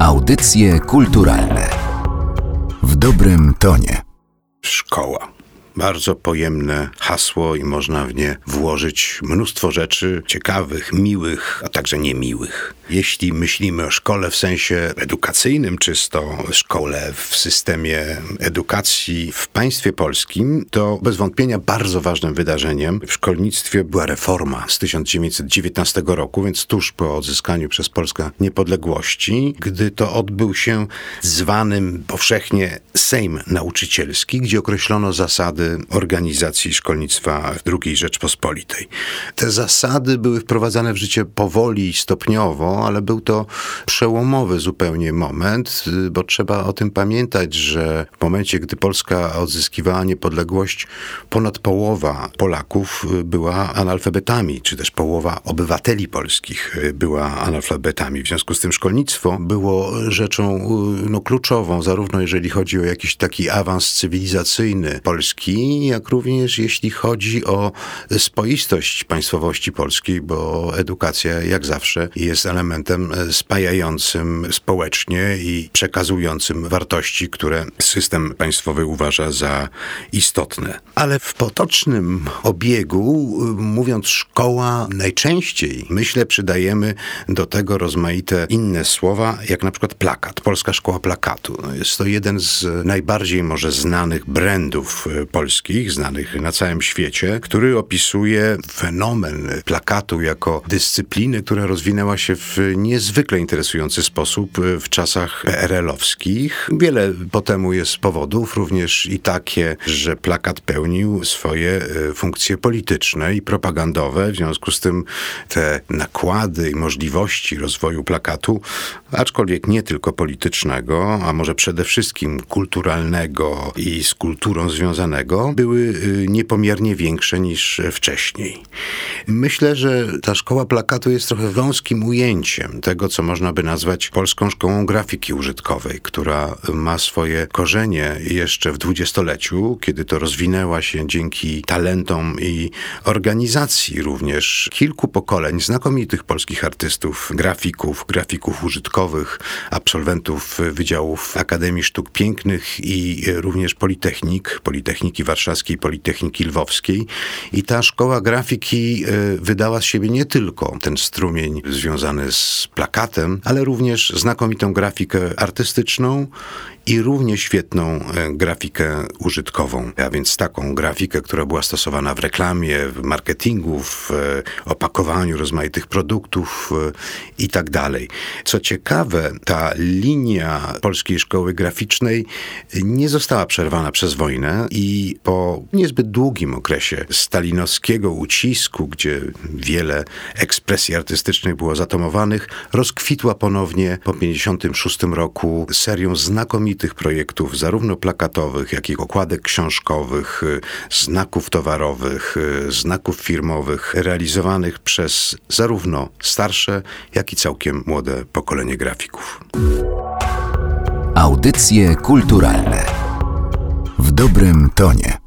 Audycje kulturalne w dobrym tonie. Szkoła. Bardzo pojemne hasło i można w nie włożyć mnóstwo rzeczy ciekawych, miłych, a także niemiłych. Jeśli myślimy o szkole w sensie edukacyjnym, czysto szkole w systemie edukacji w państwie polskim, to bez wątpienia bardzo ważnym wydarzeniem w szkolnictwie była reforma z 1919 roku, więc tuż po odzyskaniu przez Polskę niepodległości, gdy to odbył się zwanym powszechnie Sejm Nauczycielski, gdzie określono zasady organizacji szkolnictwa II Rzeczpospolitej. Te zasady były wprowadzane w życie powoli i stopniowo, ale był to przełomowy zupełnie moment, bo trzeba o tym pamiętać, że w momencie, gdy Polska odzyskiwała niepodległość, ponad połowa Polaków była analfabetami, czy też połowa obywateli polskich była analfabetami. W związku z tym szkolnictwo było rzeczą no, kluczową, zarówno jeżeli chodzi o jakiś taki awans cywilizacyjny Polski, jak również jeśli chodzi o spoistość państwowości polskiej, bo edukacja jak zawsze jest elementem spajającym społecznie i przekazującym wartości, które system państwowy uważa za istotne. Ale w potocznym obiegu, mówiąc szkoła, najczęściej, myślę, przydajemy do tego rozmaite inne słowa, jak na przykład plakat, Polska Szkoła Plakatu. No, jest to jeden z najbardziej może znanych brandów e, polskich, znanych na całym świecie, który opisuje fenomen plakatu jako dyscypliny, która rozwinęła się w niezwykle interesujący sposób w czasach PRL-owskich. Wiele po temu jest powodów, również i takie, że plakat pełnił swoje e, funkcje polityczne i propagandowe. W związku z tym te nakłady i możliwości rozwoju plakatu, aczkolwiek nie tylko politycznego, a może przede wszystkim kulturalnego i z kulturą związanego, były e, niepomiernie większe niż wcześniej. Myślę, że ta szkoła plakatu jest trochę wąskim ujęciem tego, co można by nazwać polską szkołą grafiki użytkowej, która ma swoje korzenie jeszcze w dwudziestoleciu, kiedy to rozwinęła się dzięki talentom i organizacji również kilku pokoleń znakomitych polskich artystów, grafików, grafików użytkowych, absolwentów Wydziałów Akademii Sztuk Pięknych i również Politechnik, Politechniki Warszawskiej, Politechniki Lwowskiej. I ta szkoła grafiki e, wydała z siebie nie tylko ten strumień związany z plakatem, ale również znakomitą grafikę artystyczną i równie świetną e, grafikę użytkową, a więc taką grafikę, która była stosowana w reklamie, w marketingu, w e, opakowaniu rozmaitych produktów i tak dalej. Co ciekawe, ta linia polskiej szkoły graficznej nie została przerwana przez wojnę i po niezbyt długim okresie stalinowskiego ucisku, gdzie wiele ekspresji artystycznych było zatomowanych, rozkwitła ponownie po 1956 roku serią znakomitych tych projektów, zarówno plakatowych, jak i okładek książkowych, znaków towarowych, znaków firmowych, realizowanych przez zarówno starsze, jak i całkiem młode pokolenie grafików. Audycje kulturalne w dobrym tonie.